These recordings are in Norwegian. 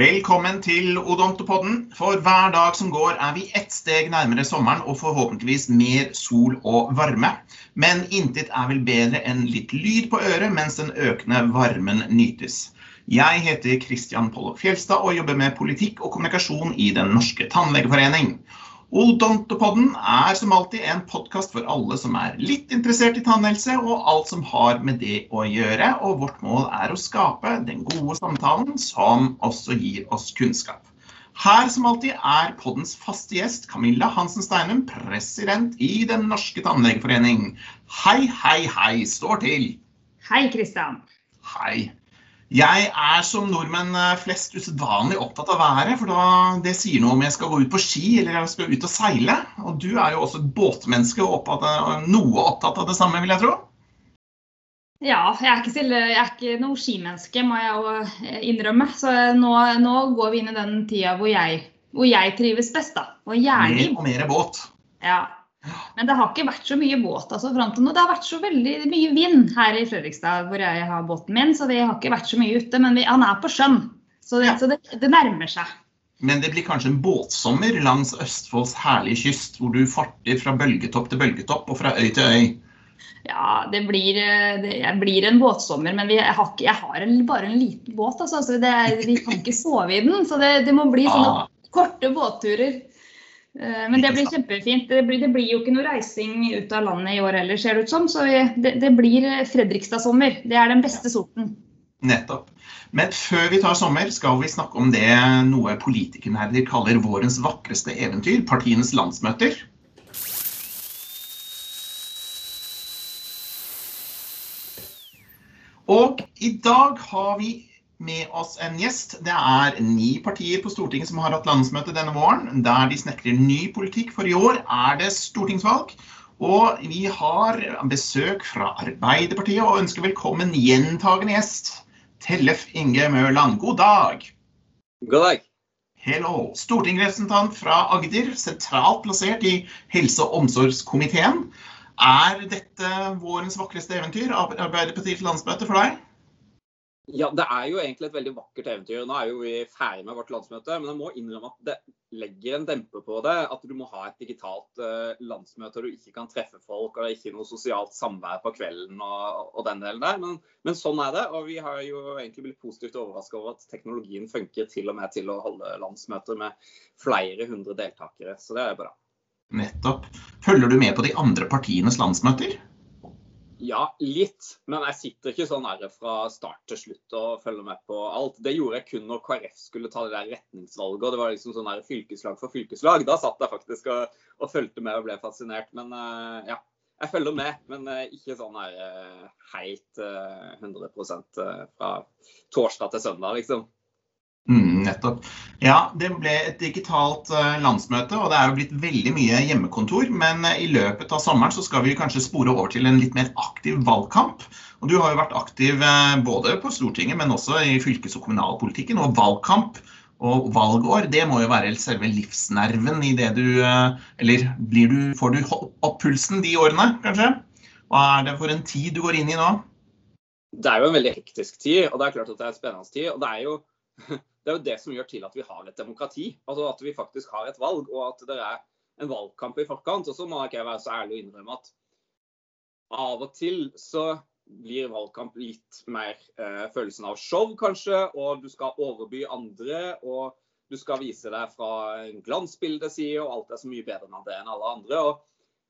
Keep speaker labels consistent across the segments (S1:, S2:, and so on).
S1: Velkommen til Odontopodden. For hver dag som går er vi ett steg nærmere sommeren og forhåpentligvis mer sol og varme. Men intet er vel bedre enn litt lyd på øret mens den økende varmen nytes. Jeg heter Christian Pollock Fjelstad og jobber med politikk og kommunikasjon i Den norske tannlegeforening. Odontopodden er som alltid en podkast for alle som er litt interessert i tannhelse og alt som har med det å gjøre, og vårt mål er å skape den gode samtalen som også gir oss kunnskap. Her som alltid er poddens faste gjest Camilla Hansen Steinum, president i Den norske tannlegeforening. Hei, hei, hei, står til.
S2: Hei, Kristian.
S1: Hei. Jeg er som nordmenn eh, flest usedvanlig opptatt av været, for da, det sier noe om jeg skal gå ut på ski eller jeg skal ut og seile. Og du er jo også et båtmenneske og opptatt, noe opptatt av det samme, vil jeg tro?
S2: Ja, jeg er ikke, stille, jeg er ikke noe skimenneske, må jeg jo innrømme. Så nå, nå, går vi inn i den tida hvor jeg, hvor jeg trives best, da. Og gjerne
S1: Mer og mer båt.
S2: Ja, men det har ikke vært så mye båt altså, fram til nå. Det har vært så veldig mye vind her i Fredrikstad hvor jeg har båten min, så vi har ikke vært så mye ute. Men vi, han er på sjøen, så, det, ja. så det, det, nærmer seg.
S1: Men det blir kanskje en båtsommer langs Østfolds herlige kyst, hvor du farter fra bølgetopp til bølgetopp og fra øy til øy?
S2: Ja, det blir, det blir en båtsommer, men jeg har, ikke, jeg har en, bare en liten båt. Altså, så vi kan ikke sove i den. Så det, det må bli sånne ah. korte båtturer. Eh, men det blir kjempefint. Det blir, det blir, jo ikke noe reising ut av landet i år heller, ser det ut som. Så det, det blir Fredrikstad-sommer. Det er den beste sorten.
S1: Nettopp. Men før vi tar sommer, skal vi snakke om det noe politikernerder kaller vårens vakreste eventyr, partienes landsmøter. Og i dag har vi med oss en gjest. Det er ni partier på Stortinget som har hatt landsmøte denne våren, der de snekrer ny politikk. For i år er det stortingsvalg. Og vi har besøk fra Arbeiderpartiet og ønsker velkommen gjentagende gjest. Tellef Inge Mørland, god dag.
S3: God dag.
S1: Hello. Stortingsrepresentant fra Agder, sentralt plassert i helse- og omsorgskomiteen. Er dette vårens vakreste eventyr, Arbeiderpartiets landsmøte, for deg?
S3: Ja, det er jo egentlig et veldig vakkert eventyr. Nå er jo vi ferdig med vårt landsmøte, men jeg må innrømme at det legger en demper på det. At du må ha et digitalt uh, landsmøte og du ikke kan treffe folk, og det er ikke noe sosialt samvær på kvelden og, og den delen der. Men, men, sånn er det. Og vi har jo egentlig blitt positivt overraska over at teknologien funker til og med til å holde landsmøter med flere hundre deltakere. Så det er bra.
S1: Nettopp. Følger du med på de andre partienes landsmøter?
S3: Ja, litt. Men jeg sitter ikke sånn her fra start til slutt og følger med på alt. Det gjorde jeg kun når KrF skulle ta det der retningsvalget. og Det var liksom sånn fylkeslag for fylkeslag. Da satt jeg faktisk og, og fulgte med og ble fascinert. Men uh, ja, jeg følger med. Men uh, ikke sånn her uh, helt 100% fra torsdag til søndag, liksom.
S1: Nettopp. Ja, det ble et digitalt uh, landsmøte, og det er jo blitt veldig mye hjemmekontor. Men uh, i løpet av sommeren så skal vi kanskje spore over til en litt mer aktiv valgkamp. Og du har jo vært aktiv uh, både på Stortinget, men også i fylkes- og kommunalpolitikken. Og valgkamp og valgår, det må jo være selve livsnerven i det du Eller du, får du opp pulsen de årene, kanskje? Hva er det for en tid du går inn i nå?
S3: Det er jo en veldig hektisk tid, og det er klart at det er en spennende tid. og det er jo det er jo det som gjør til at vi har et demokrati. Altså At vi faktisk har et valg, og at det er en valgkamp i forkant. Og så må jeg ikke være så ærlig og innrømme at av og til så blir valgkamp litt mer eh, følelsen av show, kanskje. Og du skal overby andre. og du skal vise deg fra en glansbildeside, og alt er så mye bedre enn det enn alle andre. og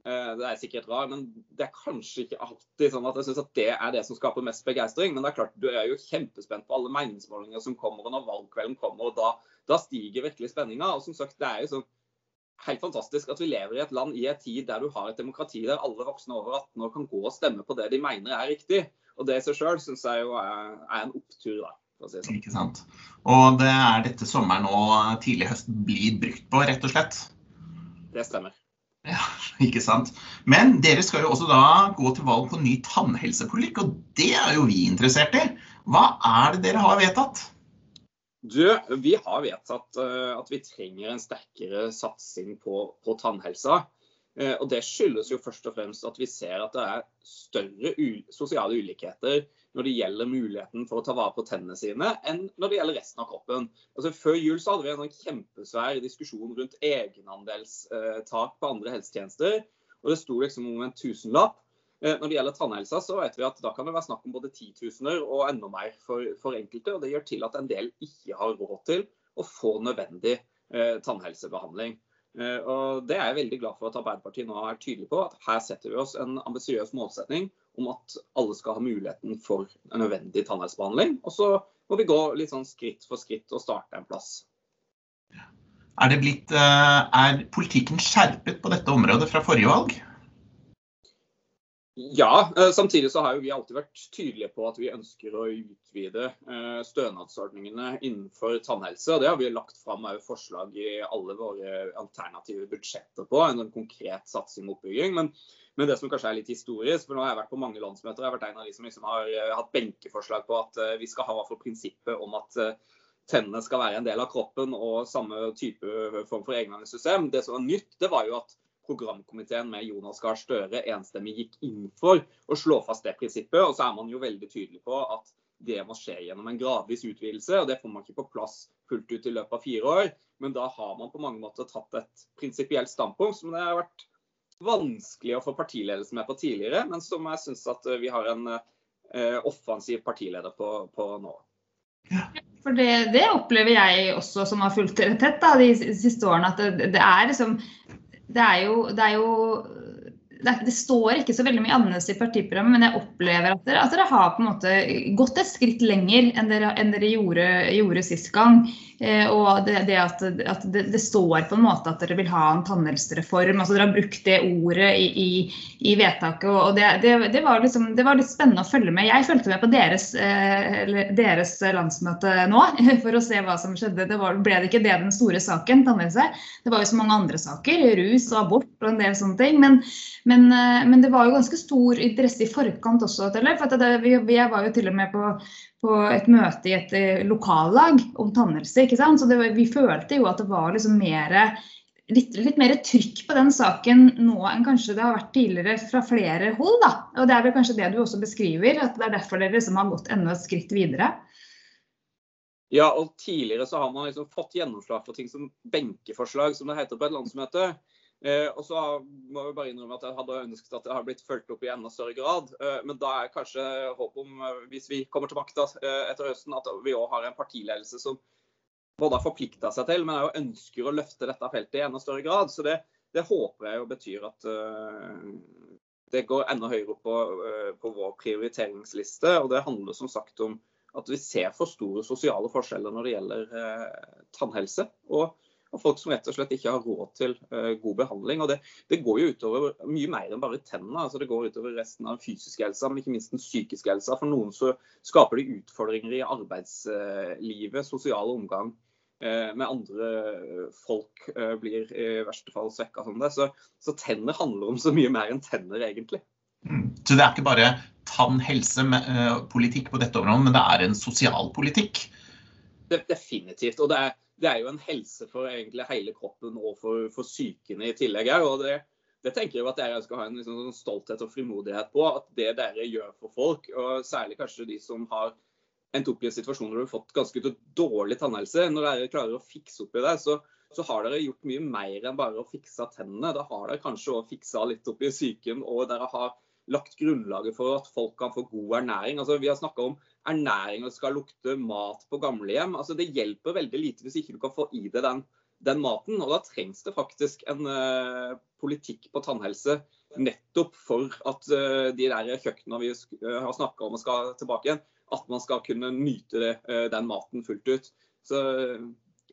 S3: det er sikkert rar, men det er kanskje ikke alltid sånn at jeg syns at det er det som skaper mest begeistring. Men det er klart, du er jo kjempespent på alle meningsmålinger som kommer, og når valgkvelden kommer. og Da, da stiger virkelig spenninga. Og som sagt, det er jo sånn helt fantastisk at vi lever i et land i en tid der du har et demokrati der alle voksne over 18 år kan gå og stemme på det de mener er riktig. Og det i seg sjøl syns jeg jo er, er, en opptur, da. Si sånn.
S1: Ikke sant. Og det er dette sommeren og tidlig høst blir brukt på, rett og slett?
S3: Det stemmer.
S1: Ja, ikke sant. Men dere skal jo også da gå til valg på ny tannhelsepolitikk, og det er jo vi interessert i. Hva er det dere har vedtatt?
S3: Du, vi har vedtatt uh, at vi trenger en sterkere satsing på, på tannhelsa. Uh, og Det skyldes jo først og fremst at vi ser at det er større sosiale ulikheter når det gjelder muligheten for å ta vare på tennene sine, enn når det gjelder resten av kroppen. Altså, før jul så hadde vi en sånn kjempesvær diskusjon rundt egenandelstak på andre helsetjenester. og Det sto liksom om en tusenlapp. Eh, når det gjelder tannhelsa, så vet vi at da kan det være snakk om både titusener og enda mer for, for, enkelte. og Det gjør til at en del ikke har råd til å få nødvendig eh, tannhelsebehandling. Eh, og Det er jeg veldig glad for at Arbeiderpartiet nå er tydelig på. at Her setter vi oss en ambisiøs målsetning om at alle skal ha muligheten for en nødvendig tannhelsebehandling. Og så må vi gå litt sånn skritt for skritt og starte en plass.
S1: Er, det blitt, eh, er politikken skjerpet på dette området fra forrige valg?
S3: Ja, eh, samtidig så har vi alltid vært tydelige på at vi ønsker å utvide eh, stønadsordningene innenfor tannhelse. og Det har vi lagt fram forslag i alle våre alternative budsjetter på. En sånn konkret satsing og oppbygging. Men, men, det som kanskje er litt historisk, for nå har jeg vært på mange landsmøter, jeg har vært en av de som liksom har eh, hatt benkeforslag på at vi skal ha for prinsippet om at tennene skal være en del av kroppen og samme type form for egenhandelssystem. Det som var nytt, det var jo at programkomiteen med Jonas Gahr Støre enstemmig gikk inn for å slå fast det prinsippet. Og så er man jo veldig tydelig på at det må skje gjennom en gradvis utvidelse. og Det får man ikke på plass fullt ut i løpet av fire år. Men da har man på mange måter tatt et prinsipielt standpunkt som det har vært vanskelig å få partiledelsen med på tidligere, men som jeg syns at vi har en eh, offensiv partileder på, på nå.
S2: For det, det, opplever jeg også, som har fulgt dere tett da, de siste årene. At det, det er liksom det er jo, det er jo det, det, står ikke så veldig mye annerledes i partiprogrammet, men jeg opplever at dere, at dere, har på en måte gått et skritt lenger enn dere, enn dere gjorde, gjorde sist gang. Eh, og det, det at, at det, står på en måte at dere vil ha en tannhelsereform. altså Dere har brukt det ordet i, i, i vedtaket. og det, var liksom, det, var litt spennende å følge med. Jeg fulgte med på deres, eh, deres, landsmøte nå for å se hva som skjedde. Det var, ble det ikke det den store saken, tannhelse? Det var jo så mange andre saker. Rus og abort og en del sånne ting. Men, men, eh, men det var jo ganske stor interesse i forkant også. For det, jeg var jo til og med på på et møte i et eh, lokallag om tannhelse. ikke sant? Så det, vi følte jo at det var liksom mer, litt, litt, mer trykk på den saken nå enn kanskje det har vært tidligere fra flere hold. da. Og Det er vel kanskje det du også beskriver, at det er derfor dere liksom har gått enda et skritt videre.
S3: Ja, og tidligere så har man liksom fått gjennomslag for ting som benkeforslag, som det heter på et landsmøte. Eh, og så må jeg bare innrømme at jeg hadde ønsket at det hadde blitt fulgt opp i enda større grad. Eh, men da er kanskje håp om, eh, hvis vi kommer til makta eh, etter høsten, at vi òg har en partiledelse som både har forplikta seg til, men òg ønsker å løfte dette feltet i enda større grad. Så det, det håper jeg jo betyr at uh, det går enda høyere opp på, uh, på, vår prioriteringsliste. Og det handler som sagt om at vi ser for store sosiale forskjeller når det gjelder uh, tannhelse. Og og folk som rett og slett ikke har råd til uh, god behandling. og det, det, går jo utover mye mer enn bare tennene. altså Det går utover resten av den fysiske helsa, men ikke minst den psykiske helsa. For noen så skaper det utfordringer i arbeidslivet, sosial omgang uh, med andre folk uh, blir i verste fall svekka som det. Så, så, tenner handler om så mye mer enn tenner, egentlig.
S1: Mm. Så det er ikke bare tannhelsepolitikk på dette området, men det er en sosialpolitikk?
S3: Definitivt. og det er det er jo en helse for egentlig hele kroppen og for, for sykene i tillegg. her. og det, det tenker jeg at jeg skal ha en liksom, sånn stolthet og frimodighet på. At det dere gjør for folk, og særlig kanskje de som har endt opp i en situasjon hvor du har fått ganske dårlig tannhelse, når dere klarer å fikse opp i det, så, så har dere gjort mye mer enn bare å fikse tennene. Da har dere kanskje òg fiksa litt opp i psyken, og dere har lagt grunnlaget for at folk kan få god ernæring. Altså, vi har snakka om ernæring og skal lukte mat på gamlehjem. Altså, det hjelper veldig lite hvis ikke du kan få i deg den, den maten. Og da trengs det faktisk en uh, politikk på tannhelse nettopp for at uh, de der kjøkkenene vi uh, har snakka om skal tilbake igjen, at man skal kunne nyte det, den maten fullt ut. Så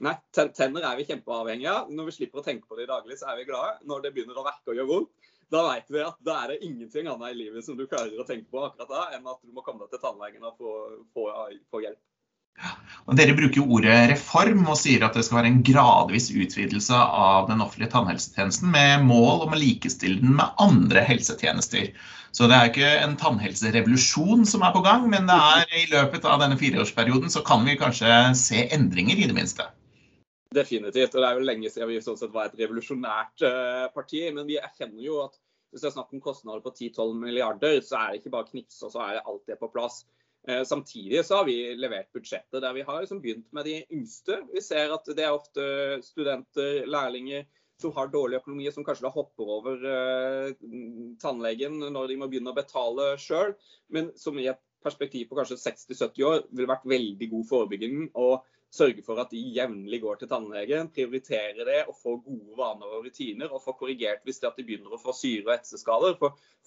S3: nei, tenner er vi kjempeavhengige av. Når vi slipper å tenke på det i daglig, så er vi glade. Når det begynner å verke og gjøre vondt, da vet vi at da er det ingenting annet i livet som du klarer å tenke på akkurat da, enn at du må komme deg til tannlegen og få, få, få hjelp.
S1: Og dere bruker jo ordet reform og sier at det skal være en gradvis utvidelse av den offentlige tannhelsetjenesten med mål om å likestille den med andre helsetjenester. Så det er ikke en tannhelserevolusjon som er på gang, men det er i løpet av denne fireårsperioden så kan vi kanskje se endringer, i det minste.
S3: Definitivt. og Det er jo lenge siden vi sånn sett var et revolusjonært uh, parti. Men vi erkjenner jo at hvis det er snakk om kostnader på 10-12 milliarder, så er det ikke bare knips og så er alt det på plass. Eh, samtidig så har vi levert budsjettet der vi har liksom begynt med de yngste. Vi ser at det er ofte studenter, lærlinger som har dårlig økonomi, som kanskje da hopper over uh, tannlegen når de må begynne å betale sjøl, men som i et perspektiv på kanskje 60-70 år ville vært veldig god forebygging. og sørge for at de jevnlig går til tannlegen, prioritere det og få gode vaner og rutiner. Og få korrigert hvis de begynner å få syre- og etseskader.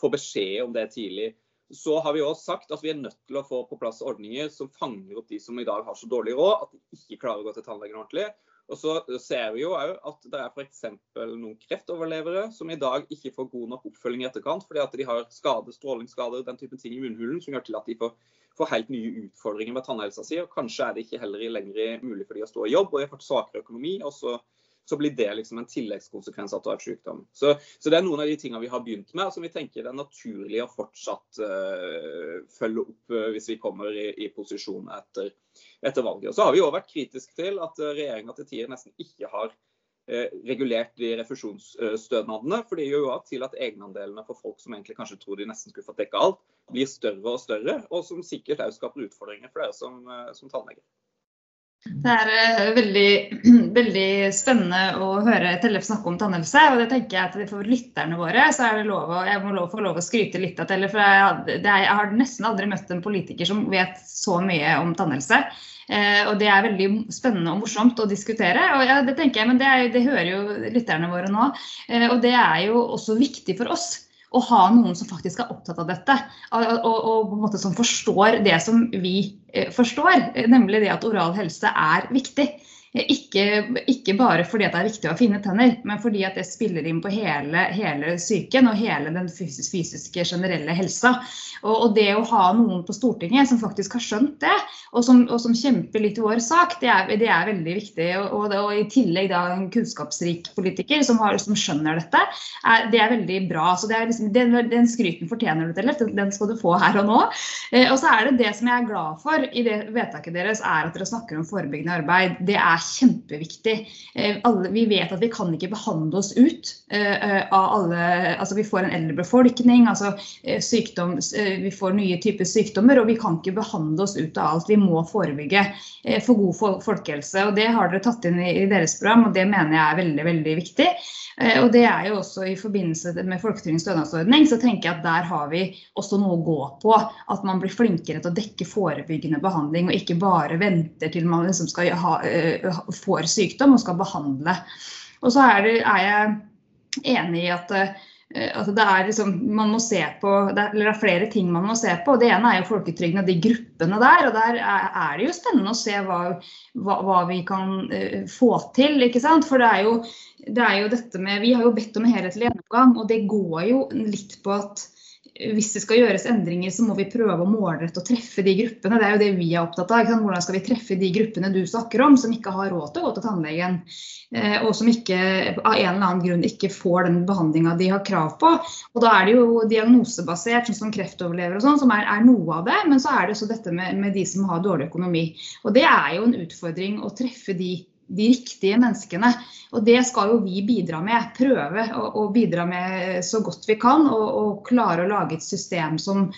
S3: Få beskjed om det tidlig. Så har vi også sagt at vi er nødt til å få på plass ordninger som fanger opp de som i dag har så dårlig råd at de ikke klarer å gå til tannlegen ordentlig. Og så ser vi jo òg at det er f.eks. noen kreftoverlevere som i dag ikke får god nok oppfølging i etterkant fordi at de har skade, strålingsskader, den type ting i munnhulen som gjør til at de får får helt nye utfordringer med tannhelsa si. og Kanskje er det ikke heller lenger mulig for de å stå i jobb, og de har fått svakere økonomi. og så, så blir det liksom en tilleggskonsekvens av et sykdom. Så, så, det er noen av de tingene vi har begynt med, og som vi tenker det er naturlig å fortsatt uh, følge opp uh, hvis vi kommer i, i posisjon etter, etter, valget. Og så har vi òg vært kritiske til at uh, regjeringa til tider nesten ikke har Eh, regulert de refusjonsstønadene. For det gjør jo til at egenandelene for folk som egentlig kanskje tror de nesten skulle fått dekka alt, blir større og større, og som sikkert òg skaper utfordringer for dere som, eh, som tannleger.
S2: Det er uh, veldig, veldig, spennende å høre Tellef snakke om tannhelse. og det tenker jeg at For lytterne våre så er det lov å, jeg må lov, få lov å skryte litt av Tellef. Jeg, jeg, har nesten aldri møtt en politiker som vet så mye om tannhelse. Eh, og det er veldig spennende og morsomt å diskutere. og ja, Det tenker jeg, men det, er, det hører jo lytterne våre nå. Eh, og det er jo også viktig for oss å ha noen som faktisk er opptatt av dette, og, og, og, som forstår det som vi eh, forstår, nemlig det at oral helse er viktig. Ikke, ikke, bare fordi det er viktig å finne tenner, men fordi det spiller inn på hele, hele psyken og hele den fysiske, fysiske, generelle helsa. Og, og, det å ha noen på Stortinget som faktisk har skjønt det, og som, og som kjemper litt i vår sak, det er, det er veldig viktig. Og, og, I tillegg da en kunnskapsrik politiker som, har, som skjønner dette, er, det er veldig bra. Så det er liksom, den, den skryten fortjener du til, den skal du få her og nå. Eh, og så er det det som jeg er glad for i det vedtaket deres, er at dere snakker om forebyggende arbeid. Det er kjempeviktig. Eh, alle, vi vet at vi kan ikke behandle oss ut uh, av alle altså Vi får en eldre befolkning, altså sykdom, vi får nye typer sykdommer, og vi kan ikke behandle oss ut av alt. Vi må forebygge for god folkehelse. og Det har dere tatt inn i, deres program, og det mener jeg er veldig, veldig viktig. Og det er jo også I forbindelse med Folketrygdens stønadsordning så tenker jeg at der har vi også noe å gå på. At man blir flinkere til å dekke forebyggende behandling, og ikke bare venter til man liksom skal ha, får sykdom og skal behandle. Og så er, det, er jeg enig i at, eh, at det er liksom, på, det er, det er, flere ting man må se på. Det ene er jo folketrygden og de gruppene der. og Der er, det jo spennende å se hva, hva, hva vi kan uh, få til. ikke sant? For det er, jo, det er jo dette med Vi har jo bedt om en helhetlig gjennomgang, og det går jo litt på at hvis det skal gjøres endringer, så må vi prøve å målrette og treffe de gruppene. Det er jo det vi er opptatt av. Hvordan skal vi treffe de gruppene du snakker om, som ikke har råd til å gå til tannlegen, eh, og som ikke, av en eller annen grunn ikke får den behandlinga de har krav på. Og Da er det jo diagnosebasert, sånn som kreftoverlever og sånn, som er, er, noe av det. Men så er det også dette med, med de som har dårlig økonomi. Og Det er jo en utfordring å treffe de de riktige menneskene. Og det skal jo vi bidra med. Prøve å, å bidra med så godt vi kan. Og, og klare å lage et system som,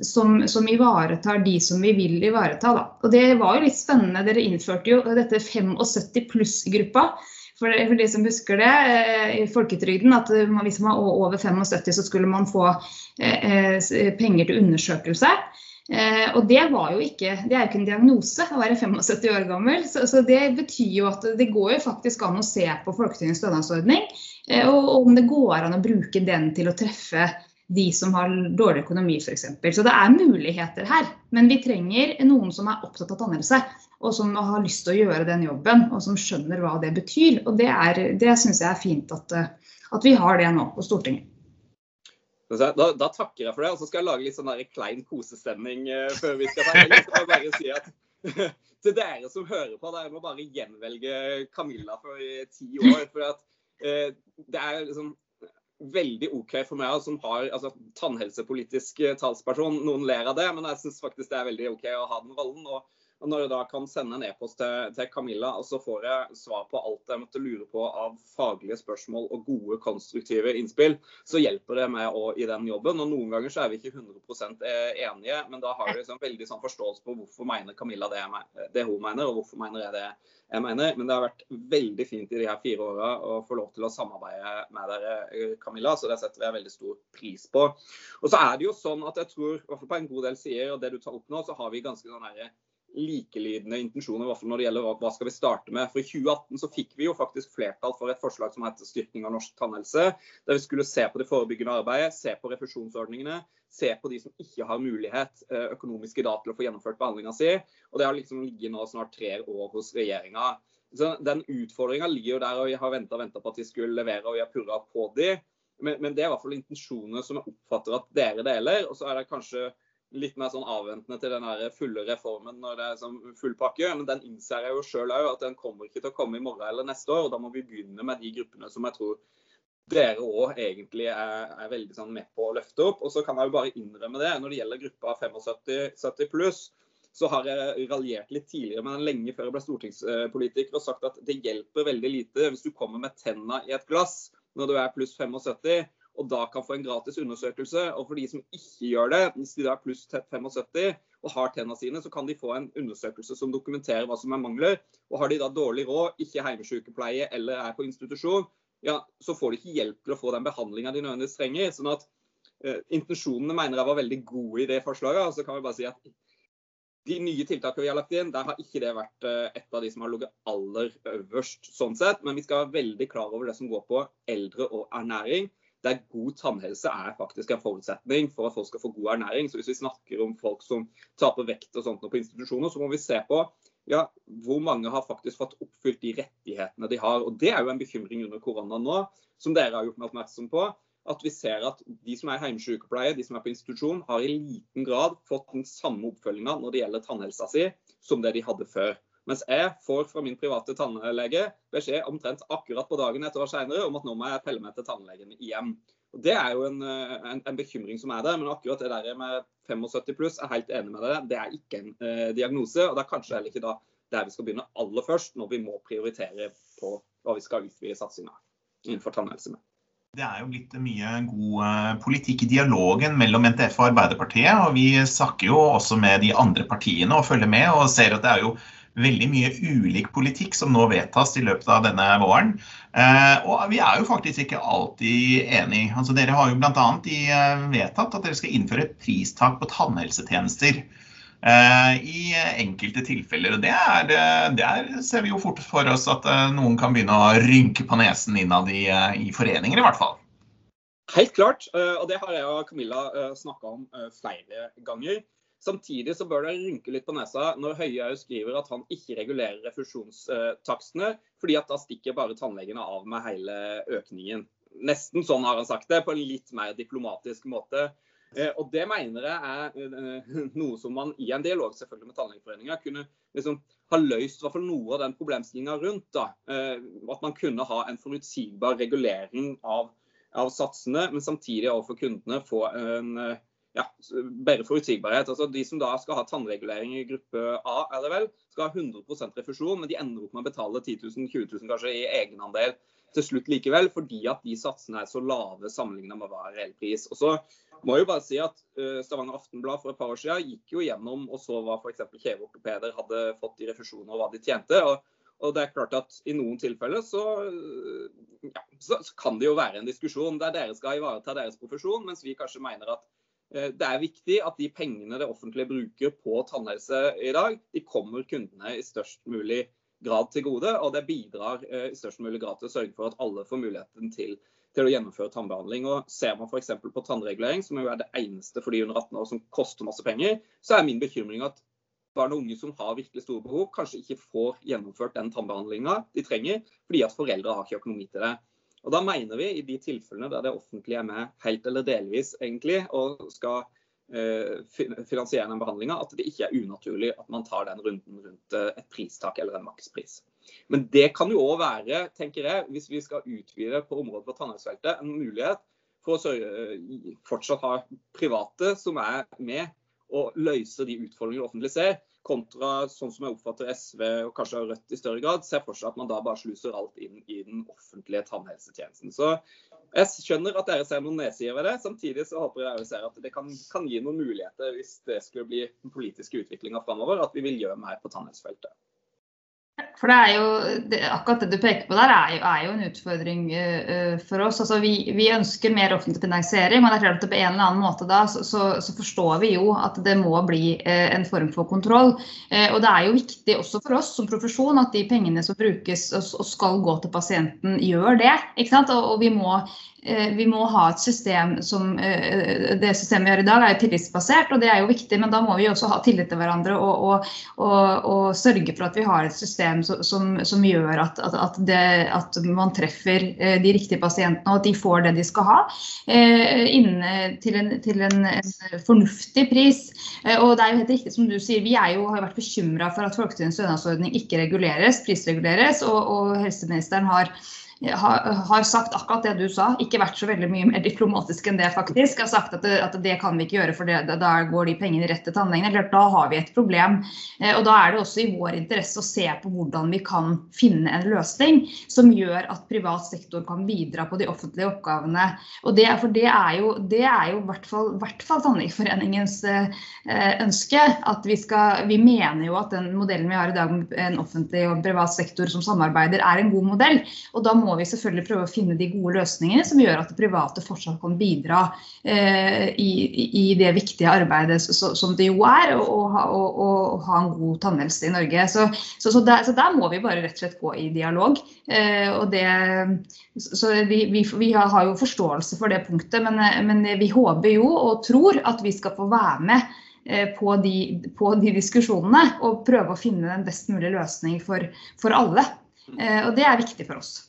S2: som, som, ivaretar de som vi vil ivareta. Da. Og det var jo litt spennende. Dere innførte jo dette 75 pluss-gruppa. For, for de som husker det, eh, i folketrygden, at hvis man var over 75 så skulle man få eh, eh penger til undersøkelse. Eh, og det ikke Det er jo ikke en diagnose å være 75 år gammel. Så, så, det betyr jo at det går jo faktisk an å se på Folketingets stønadsordning, eh, og, og om det går an å bruke den til å treffe de som har dårlig økonomi f.eks. Så det er muligheter her. Men vi trenger noen som er opptatt av tannhelse, og som har lyst til å gjøre den jobben, og som skjønner hva det betyr. Og det, er, det syns jeg er fint at, at vi har det nå på Stortinget.
S3: Da, da, takker jeg for det. Og så skal jeg lage litt sånn der klein kosestemning uh, før vi skal ta helg. Så jeg bare si at til dere som hører på, dere må bare gjenvelge Camilla for ti år. For at, uh, det er liksom veldig OK for meg som har altså, tannhelsepolitisk talsperson. Noen ler av det, men jeg syns faktisk det er veldig OK å ha den rollen. Og, Og når jeg da kan sende en e-post til, til, Camilla, og så får jeg svar på alt jeg måtte lure på av faglige spørsmål og gode, konstruktive innspill, så hjelper det meg òg i den jobben. Og noen ganger så er vi ikke 100 eh, enige, men da har vi liksom veldig sånn forståelse på hvorfor mener Camilla det, det, hun mener, og hvorfor mener jeg det jeg mener. Men det har vært veldig fint i de her fire åra å få lov til å samarbeide med dere, eh, Camilla, så det setter jeg veldig stor pris på. Og så er det jo sånn at jeg tror, i hvert fall på en god del sider, og det du tar opp nå, så har vi ganske sånn likelydende intensjoner i hvert fall når det gjelder hva, skal vi starte med. For I 2018 så fikk vi jo faktisk flertall for et forslag som heter styrking av norsk tannhelse. Der vi skulle se på det forebyggende arbeidet, se på refusjonsordningene, se på de som ikke har mulighet eh, økonomisk i dag til å få gjennomført behandlinga si. Og det har liksom ligget nå snart tre år hos regjeringa. Så Den utfordringa ligger jo der, og vi har venta på at de skulle levere, og vi har purra på de. Men, men det er i hvert fall intensjoner som jeg oppfatter at dere deler. Og så er det kanskje litt mer sånn avventende til den fulle reformen når det er sånn full. Men den innser jeg jo sjøl òg at den kommer ikke til å komme i morgen eller neste år. og Da må vi begynne med de gruppene som jeg tror dere òg egentlig er, er, veldig sånn med på å løfte opp. Og så kan jeg jo bare innrømme det. Når det gjelder gruppa 75-70 pluss, så har jeg raljert litt tidligere, men lenge før jeg ble stortingspolitiker og sagt at det hjelper veldig lite hvis du kommer med tenna i et glass når du er pluss 75 og da kan få en gratis undersøkelse. Og for de som ikke gjør det, hvis de da er pluss 75 og har tennene sine, så kan de få en undersøkelse som dokumenterer hva som er mangler. Og har de da dårlig råd, ikke hjemmesykepleie eller er på institusjon, ja, så får de ikke hjelp til å få den behandlinga de nødvendigvis trenger. sånn at eh, Intensjonene mener jeg var veldig gode i det forslaget. og så kan vi bare si at de nye tiltakene vi har lagt inn, der har ikke det vært uh, et av de som har ligget aller øverst. sånn sett, Men vi skal være veldig klar over det som går på eldre og ernæring der god tannhelse er faktisk en forutsetning for at folk skal få god ernæring. Så Hvis vi snakker om folk som taper vekt og sånt på institusjoner, så må vi se på ja, hvor mange har faktisk fått oppfylt de rettighetene de har. Og Det er jo en bekymring under korona nå, som dere har gjort meg oppmerksom på. At vi ser at de som er hjemmesykepleie, de som er på institusjon, har i liten grad fått den samme oppfølginga når det gjelder tannhelsa si, som det de hadde før. Mens jeg får fra min private tannlege beskjed omtrent akkurat på dagen et år senere om at nå må jeg pelle meg til tannlegen igjen. Og Det er jo en, en, en, bekymring som er der, men akkurat det der med 75 pluss er helt enig med deg. Det er ikke en eh, diagnose, og det er kanskje heller ikke da der vi skal begynne aller først, når vi må prioritere på hva vi skal utvide satsinga innenfor tannhelse med.
S1: Det er jo blitt mye god eh, politikk i dialogen mellom NTF og Arbeiderpartiet. og Vi snakker jo også med de andre partiene og følger med og ser at det er jo veldig mye ulik politikk som nå vedtas i løpet av denne våren. Eh, og vi er jo faktisk ikke alltid enige. Altså, dere har jo bl.a. Eh, vedtatt at dere skal innføre et pristak på tannhelsetjenester. Eh, I enkelte tilfeller. og det, er, Der ser vi jo fort for oss at noen kan begynne å rynke på nesen innad i, i foreninger, i hvert fall.
S3: Helt klart, og det har jeg og Camilla snakka om flere ganger. Samtidig så bør det rynke litt på nesa når Høie skriver at han ikke regulerer refusjonstakstene, fordi at da stikker bare tannlegene av med hele økningen. Nesten sånn har han sagt det, på en litt mer diplomatisk måte. Eh, og Det mener jeg er eh, noe som man i en dialog selvfølgelig med Tannlegeforeninga kunne liksom ha løst hvert fall noe av den problemstillinga rundt. da. Eh, at man kunne ha en forutsigbar regulering av, av satsene, men samtidig overfor kundene få en ja, bedre forutsigbarhet. Altså De som da skal ha tannregulering i gruppe A, er det vel, skal ha 100% refusjon, men de ender opp med å betale 10 000, 20 000 kanskje i egenandel til slutt likevel, fordi at de satsene er så lave sammenlignet med hva er reell pris. Og så må jeg jo bare si at uh, Stavanger Aftenblad for et par år siden gikk jo gjennom og så hva f.eks. kjeveortopeder hadde fått i refusjoner og hva de tjente. og og det er klart at I noen tilfeller så, ja, så, kan det jo være en diskusjon der dere skal ivareta deres profesjon, mens vi kanskje mener at Eh, det er viktig at de pengene det offentlige bruker på tannhelse i dag, de kommer kundene i størst mulig grad til gode. Og det bidrar eh, i størst mulig grad til å sørge for at alle får muligheten til, til å gjennomføre tannbehandling. Og Ser man f.eks. på tannregulering, som jo er det eneste for de under 18 år som koster masse penger, så er min bekymring at barn og unge som har virkelig store behov, kanskje ikke får gjennomført den tannbehandlinga de trenger, fordi at foreldre har ikke økonomi til det. Og Da mener vi i de tilfellene der det offentlige er med helt eller delvis egentlig, og skal eh, finansiere den behandlinga, at det ikke er unaturlig at man tar den runden rundt eh, et pristak eller en makspris. Men det kan jo òg være, tenker jeg, hvis vi skal utvide på området på tannhelsefeltet, en mulighet for å sørge, fortsatt ha private som er med og løse de utfordringene det offentlige ser. Kontra sånn som jeg oppfatter SV og kanskje Rødt i større grad, ser for seg at man da bare sluser alt inn i den offentlige tannhelsetjenesten. Så jeg skjønner at dere ser noen nedsider ved det. Samtidig så håper jeg ser at det kan, kan, gi noen muligheter hvis det skulle bli den politiske utviklinga framover, at vi vil gjøre mer på tannhelsefeltet.
S2: For det er jo, det, Akkurat det du peker på der, er jo, er jo en utfordring uh, for oss. Altså, vi, vi, ønsker mer offentlig finansiering, men det er klart at på en eller annen måte da, så, så, så forstår vi jo at det må bli uh, en form for kontroll. Uh, og Det er jo viktig også for oss som profesjon at de pengene som brukes og, og skal gå til pasienten, gjør det. ikke sant? Og, og vi må vi må ha et system som Det systemet vi har i dag, er jo tillitsbasert, og det er jo viktig. Men da må vi også ha tillit til hverandre og, og sørge for at vi har et system som, som gjør at, at, det, at, man treffer eh, de riktige pasientene, og at de får det de skal ha. Inne til en, til en, en fornuftig pris. Og det er jo helt riktig som du sier, vi jo, har vært bekymra for at folketrygdens stønadsordning ikke reguleres, prisreguleres. og, og helseministeren har har sagt akkurat det du sa, ikke vært så veldig mye mer diplomatisk enn det faktisk. Har sagt at det, at det kan vi ikke gjøre, for det, da går de pengene rett til tannlegene. Da har vi et problem. Eh, og da er det også i vår interesse å se på hvordan vi kan finne en løsning som gjør at privat sektor kan bidra på de offentlige oppgavene. Og det, for det er jo, det er jo i hvert fall, hvert fall Tannlegeforeningens eh, ønske. at vi skal, vi mener jo at den modellen vi har i dag en offentlig og privat sektor som samarbeider, er en god modell. og da må må vi selvfølgelig prøve å finne de gode løsningene som gjør at det private fortsatt kan bidra eh, i, i, det viktige arbeidet så, som det jo er, å ha en god tannhelse i Norge. Så, så, så, der, så, der, må vi bare rett og slett gå i dialog. Eh, og det, så vi, vi, vi, har jo forståelse for det punktet, men, men vi håper jo og tror at vi skal få være med eh, på de, på de, diskusjonene og prøve å finne den best mulige løsning for, for alle. Eh, og det er viktig for oss.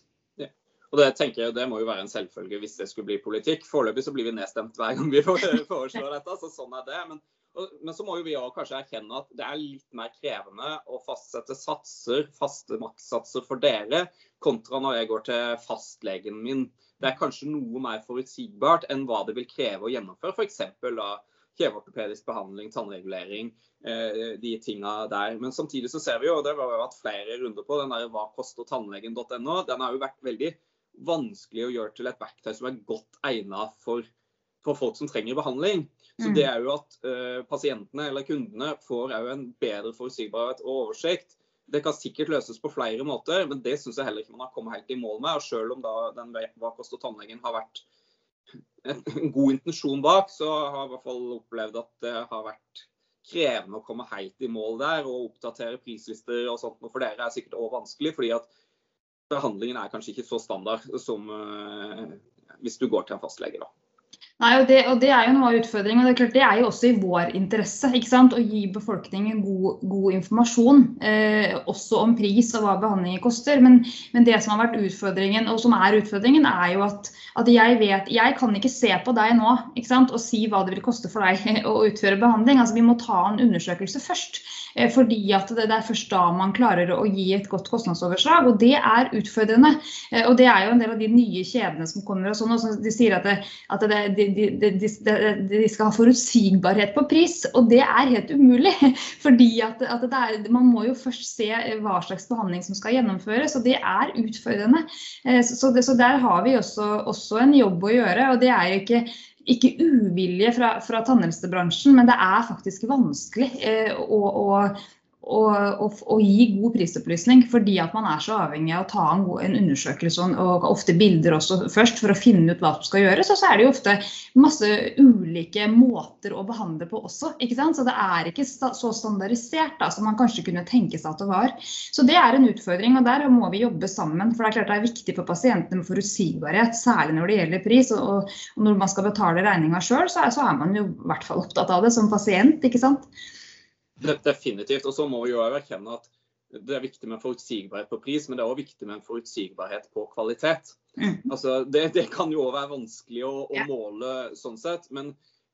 S3: Og Det tenker jeg, det må jo være en selvfølge hvis det skulle bli politikk. Foreløpig så blir vi nedstemt hver gang vi foreslår dette, så sånn er det. Men, og, men så må jo vi også kanskje erkjenne at det er litt mer krevende å fastsette satser, faste makssatser for dere, kontra når jeg går til fastlegen min. Det er kanskje noe mer forutsigbart enn hva det vil kreve å gjennomføre f.eks. da kjeveortopedisk behandling, tannregulering, eh, de tinga der. Men samtidig så ser vi jo, og det har vi vært flere runder på, den der hva koster tannlegen.no, den har jo vært veldig vanskelig å gjøre til et verktøy som er godt egnet for, for folk som trenger behandling. Så mm. det er jo at uh, pasientene eller kundene får en bedre forutsigbarhet og oversikt. Det kan sikkert løses på flere måter, men det syns jeg heller ikke man har kommet helt i mål med. Og selv om da den Hva koster tannlegen har vært en god intensjon bak, så har jeg i hvert fall opplevd at det har vært krevende å komme helt i mål der og oppdatere prislister og sånt. For dere er sikkert òg vanskelig, fordi at behandlingen er kanskje ikke så standard som uh, hvis du går til en fastlege. da.
S2: Nei, og det, og det, er jo noe av utfordringen. og Det er klart det er jo også i vår interesse ikke sant? å gi befolkningen god, god informasjon. Eh, også om pris og hva behandlinger koster. Men, men, det som har vært utfordringen, og som er utfordringen, er jo at, at jeg vet Jeg kan ikke se på deg nå ikke sant? og si hva det vil koste for deg å utføre behandling. Altså Vi må ta en undersøkelse først. Eh, fordi at det, det er først da man klarer å gi et godt kostnadsoverslag. Og det er utfordrende. Eh, og det er jo en del av de nye kjedene som kommer. og sånn, og De sier at, det, at det, de, de, de, de, skal ha forutsigbarhet på pris, og det er helt umulig. Fordi at, at er, Man må jo først se hva slags behandling som skal gjennomføres, og det er utfordrende. Eh, så, det, så der har vi også, også, en jobb å gjøre. og det er jo ikke ikke uvilje fra, fra tannhelsebransjen, men det er faktisk vanskelig eh, å, å, å, gi god prisopplysning, fordi at man er så avhengig av å ta en, en undersøkelse og ofte bilder også først for å finne ut hva som skal gjøres. Og så er det jo ofte masse ulike måter å behandle på også. ikke sant? Så det er ikke så standardisert da, som man kanskje kunne tenke seg at det var. Så det er en utfordring, og der må vi jobbe sammen. For det er klart det er viktig for pasientene med forutsigbarhet, særlig når det gjelder pris. Og, og når man skal betale regninga sjøl, så, så er man jo i hvert fall opptatt av det som pasient. ikke sant?
S3: Definitivt. Og så må vi jo erkjenne at det er viktig med forutsigbarhet på pris, men det er òg viktig med en forutsigbarhet på kvalitet. Mm. Altså, det, det, kan jo òg være vanskelig å, å, måle sånn sett. Men,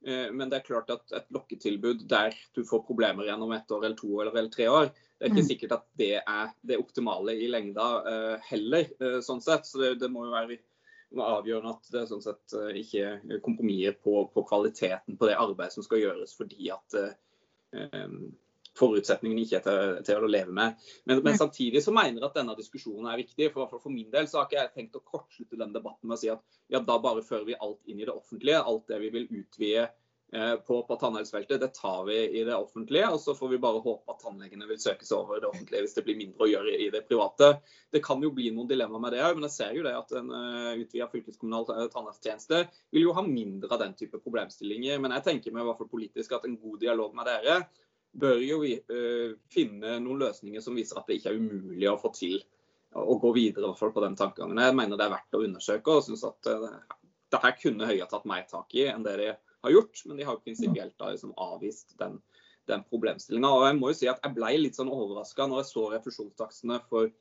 S3: eh, men, det er klart at et lokketilbud der du får problemer gjennom ett år eller to år eller tre år, det er ikke mm. sikkert at det er det optimale i lengda eh, heller. Eh, sånn sett. Så det, det, må jo være avgjørende at det sånn sett eh, ikke kompromisser på, på, kvaliteten på det arbeidet som skal gjøres fordi at eh, forutsetningene ikke er til, til, å leve med. Men, men, samtidig så mener jeg at denne diskusjonen er viktig. For, for, min del så har ikke jeg tenkt å kortslutte den debatten med å si at ja, da bare fører vi alt inn i det offentlige. Alt det vi vil utvide Eh, på, på tannhelsefeltet. Det tar vi i det offentlige, og så får vi bare håpe at tannlegene vil søke seg over det offentlige hvis det blir mindre å gjøre i det private. Det kan jo bli noen dilemmaer med det òg, men jeg ser jo det at en uh, utvida fylkeskommunal tannhelsetjeneste vil jo ha mindre av den type problemstillinger. Men jeg tenker meg i hvert fall politisk at en god dialog med dere bør jo vi, uh, finne noen løsninger som viser at det ikke er umulig å få til å gå videre i hvert fall på den tankegangen. Jeg mener det er verdt å undersøke og syns at uh, det her kunne Høie tatt mer tak i enn det de har gjort, men de har jo prinsipielt liksom avvist den, den problemstillinga. Og jeg må jo si at jeg ble litt sånn overraska når jeg så refusjonstakstene for,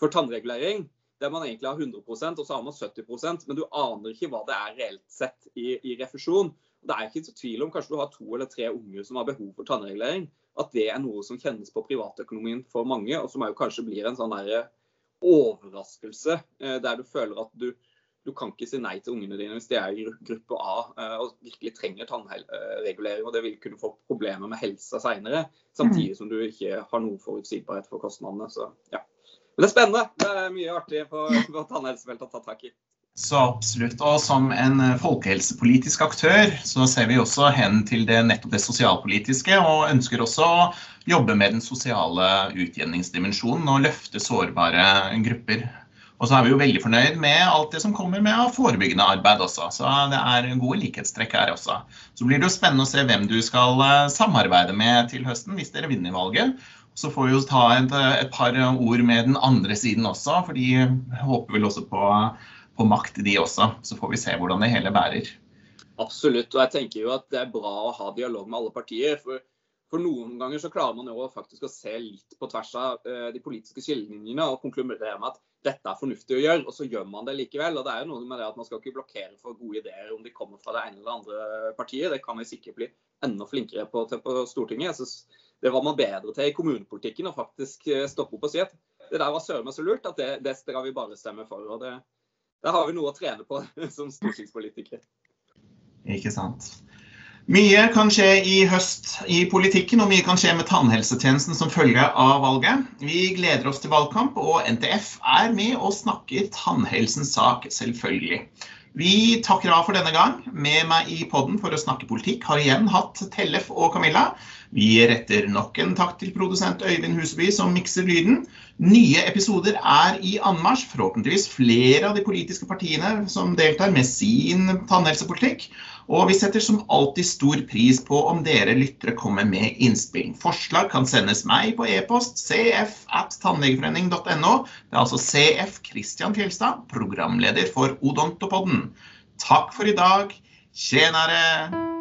S3: for tannregulering der man egentlig har 100% og så har man 70% men du aner ikke hva det er reelt sett i, i refusjon. Det er ikke så tvil om kanskje du har to eller tre unger som har behov for tannregulering, at det er noe som kjennes på privatøkonomien for mange, og som jo kanskje blir en sånn der overraskelse eh, der du føler at du, du kan ikke si nei til ungene dine hvis de er i gruppe A eh, og virkelig trenger tannregulering. og Det vil kunne få problemer med helsa seinere, samtidig mm. som du ikke har noen forutsigbarhet for kostnadene. Så, ja. Men det er spennende. Det er mye artig på, på tannhelsefeltet å ta tak i.
S1: Så absolutt. Og som en folkehelsepolitisk aktør, så ser vi også hen til det nettopp det sosialpolitiske, og ønsker også å jobbe med den sosiale utjevningsdimensjonen og løfte sårbare grupper og så er vi jo veldig fornøyd med alt det som kommer med av forebyggende arbeid også. Så det er gode likhetstrekk her også. Så blir det jo spennende å se hvem du skal eh, samarbeide med til høsten, hvis dere vinner valget. Så får vi jo ta et, et par ord med den andre siden også, for de håper vel også på, på makt, de også. Så får vi se hvordan det hele bærer.
S3: Absolutt. Og jeg tenker jo at det er bra å ha dialog med alle partier. for for noen ganger så klarer man jo faktisk å se litt på tvers av uh, de politiske skillelinjene og konkludere med at dette er fornuftig å gjøre, og så gjør man det likevel. og det er jo noe med det at Man skal ikke blokkere for gode ideer om de kommer fra det ene eller andre partiet. Det kan vi sikkert bli enda flinkere på, til på Stortinget. Jeg synes Det var man bedre til i kommunepolitikken, å faktisk eh, stoppe opp og si at det der var søren meg så lurt at det, det skal vi bare stemme for. og det, Der har vi noe å trene på som stortingspolitikere.
S1: Ikke sant. Mye kan skje i høst i politikken, og mye kan skje med tannhelsetjenesten som følge av valget. Vi gleder oss til valgkamp, og NTF er med og snakker tannhelsens sak, selvfølgelig. Vi takker av for denne gang. Med meg i podden for å snakke politikk har igjen hatt Tellef og Camilla. Vi retter nok en takk til produsent Øyvind Huseby som mikser lyden. Nye episoder er i anmarsj. Forhåpentligvis flere av de politiske partiene som deltar med sin tannhelsepolitikk. Og vi setter som alltid stor pris på om dere lyttere kommer med innspill. Forslag kan sendes meg på e-post cf at tannlegeforening.no. Det er altså CF Kristian Fjelstad, programleder for Odontopodden. Takk for i dag. Tjenere!